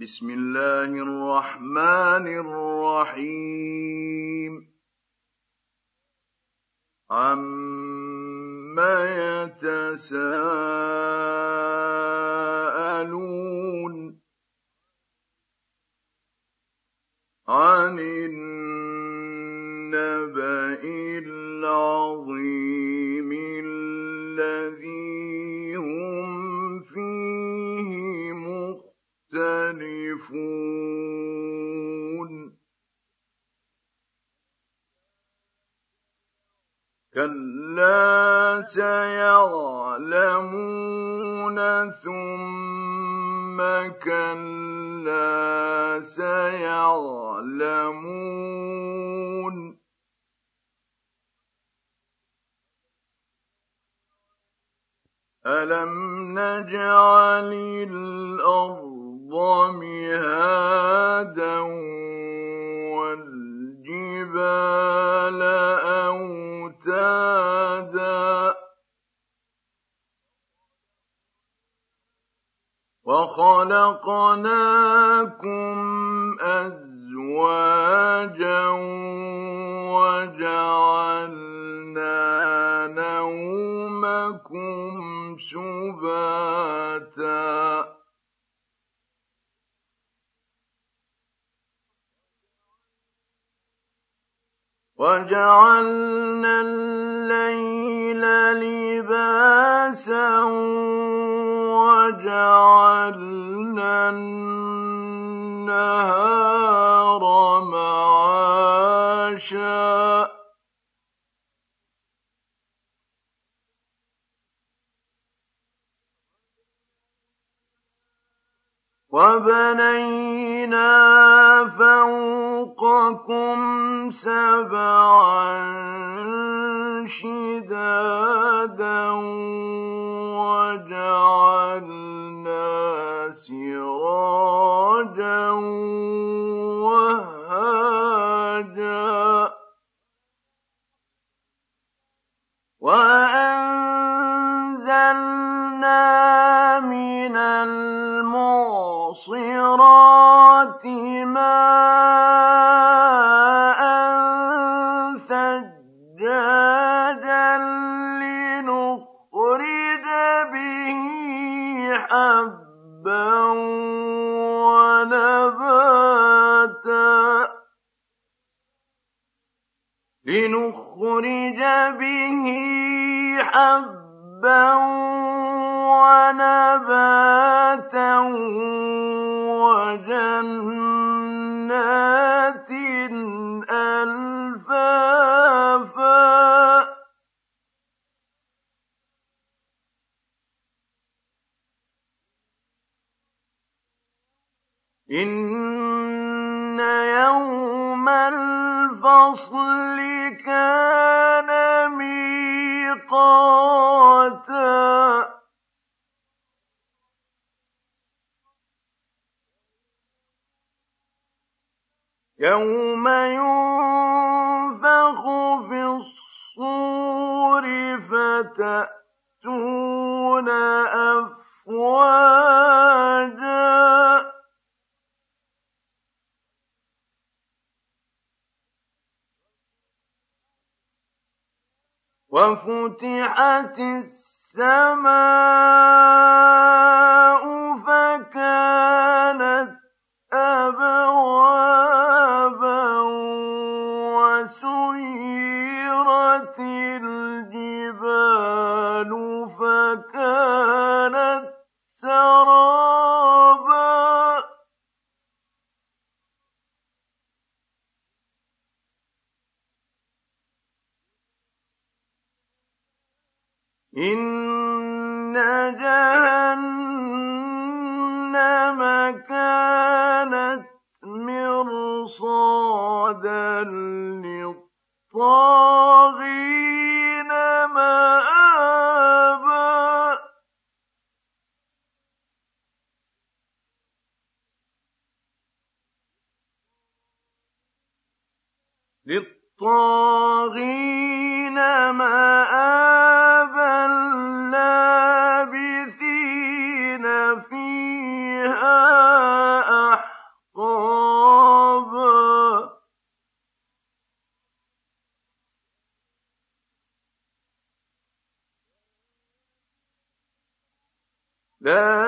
بسم الله الرحمن الرحيم. عما يتساءلون عن النبأ العظيم سيعلمون ثم كلا سيعلمون. ألم نجعل الأرض مهادا والجبال وخلقناكم أزواجا وجعلنا نومكم سباتا وجعلنا الليل لباسا وجعلنا النهار معاشا. وبنينا فوقكم سبعا شدادا به حبا ونباتا وجنات ألفافا. إن يوم الفصل كان ميقاتا يوم ينفخ في الصور فتأتون وفتحت السماء إن جهنم كانت مرصادا للطاغين مآبا للطاغين لا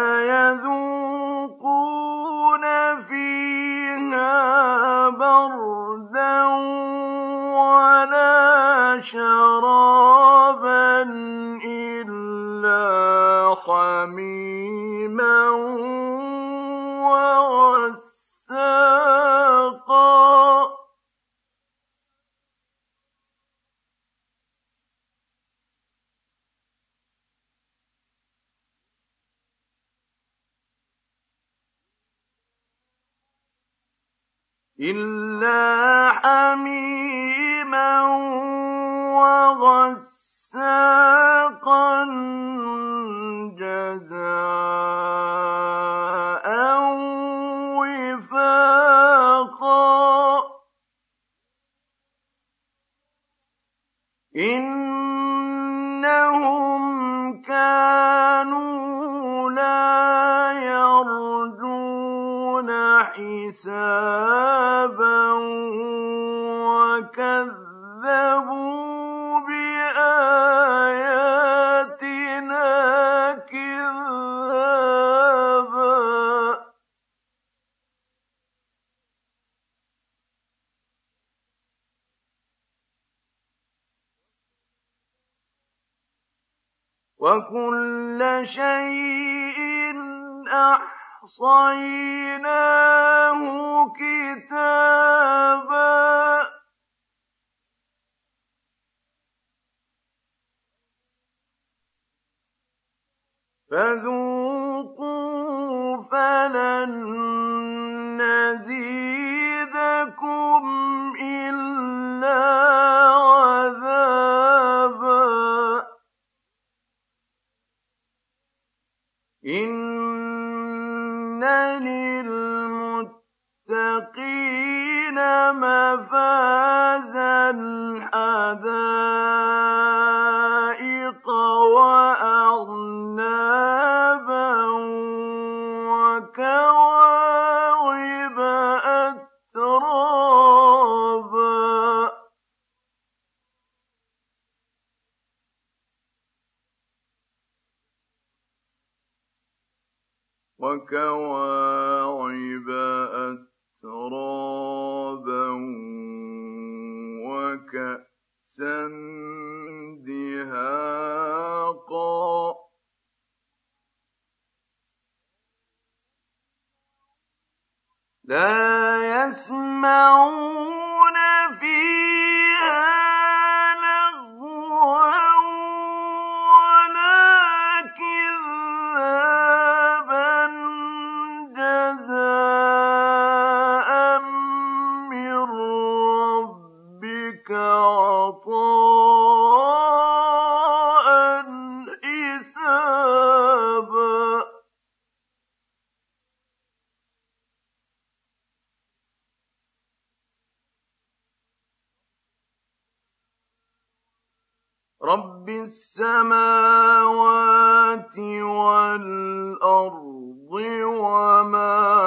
إلا حميما وغساقا جزاء وفاقا إنهم حسابا وكذبوا بآياتنا كذابا. وكل شيء أحصيناه كتابا. فذوقوا فلن نزيدكم إلا عذابا. إن للمتقين مفازا حدائق رب السماوات والأرض وما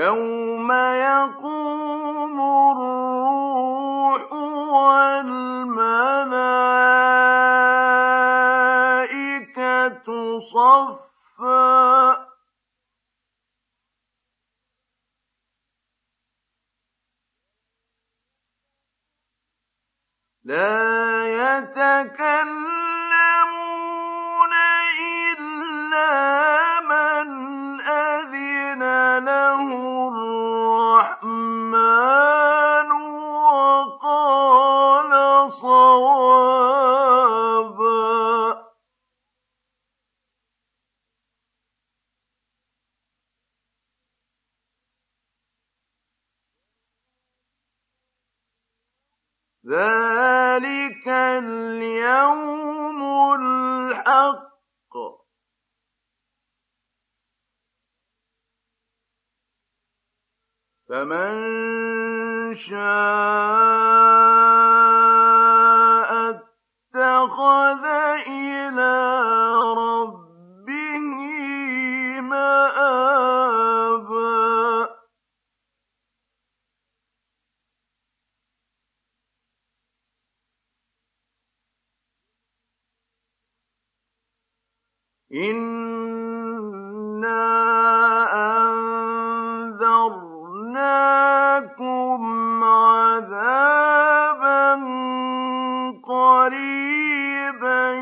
يوم يقوم الروح والملائكة صفا لا يتكلمون الحق فمن شاء إِنَّا أَنذَرْنَاكُمْ عَذَابًا قَرِيبًا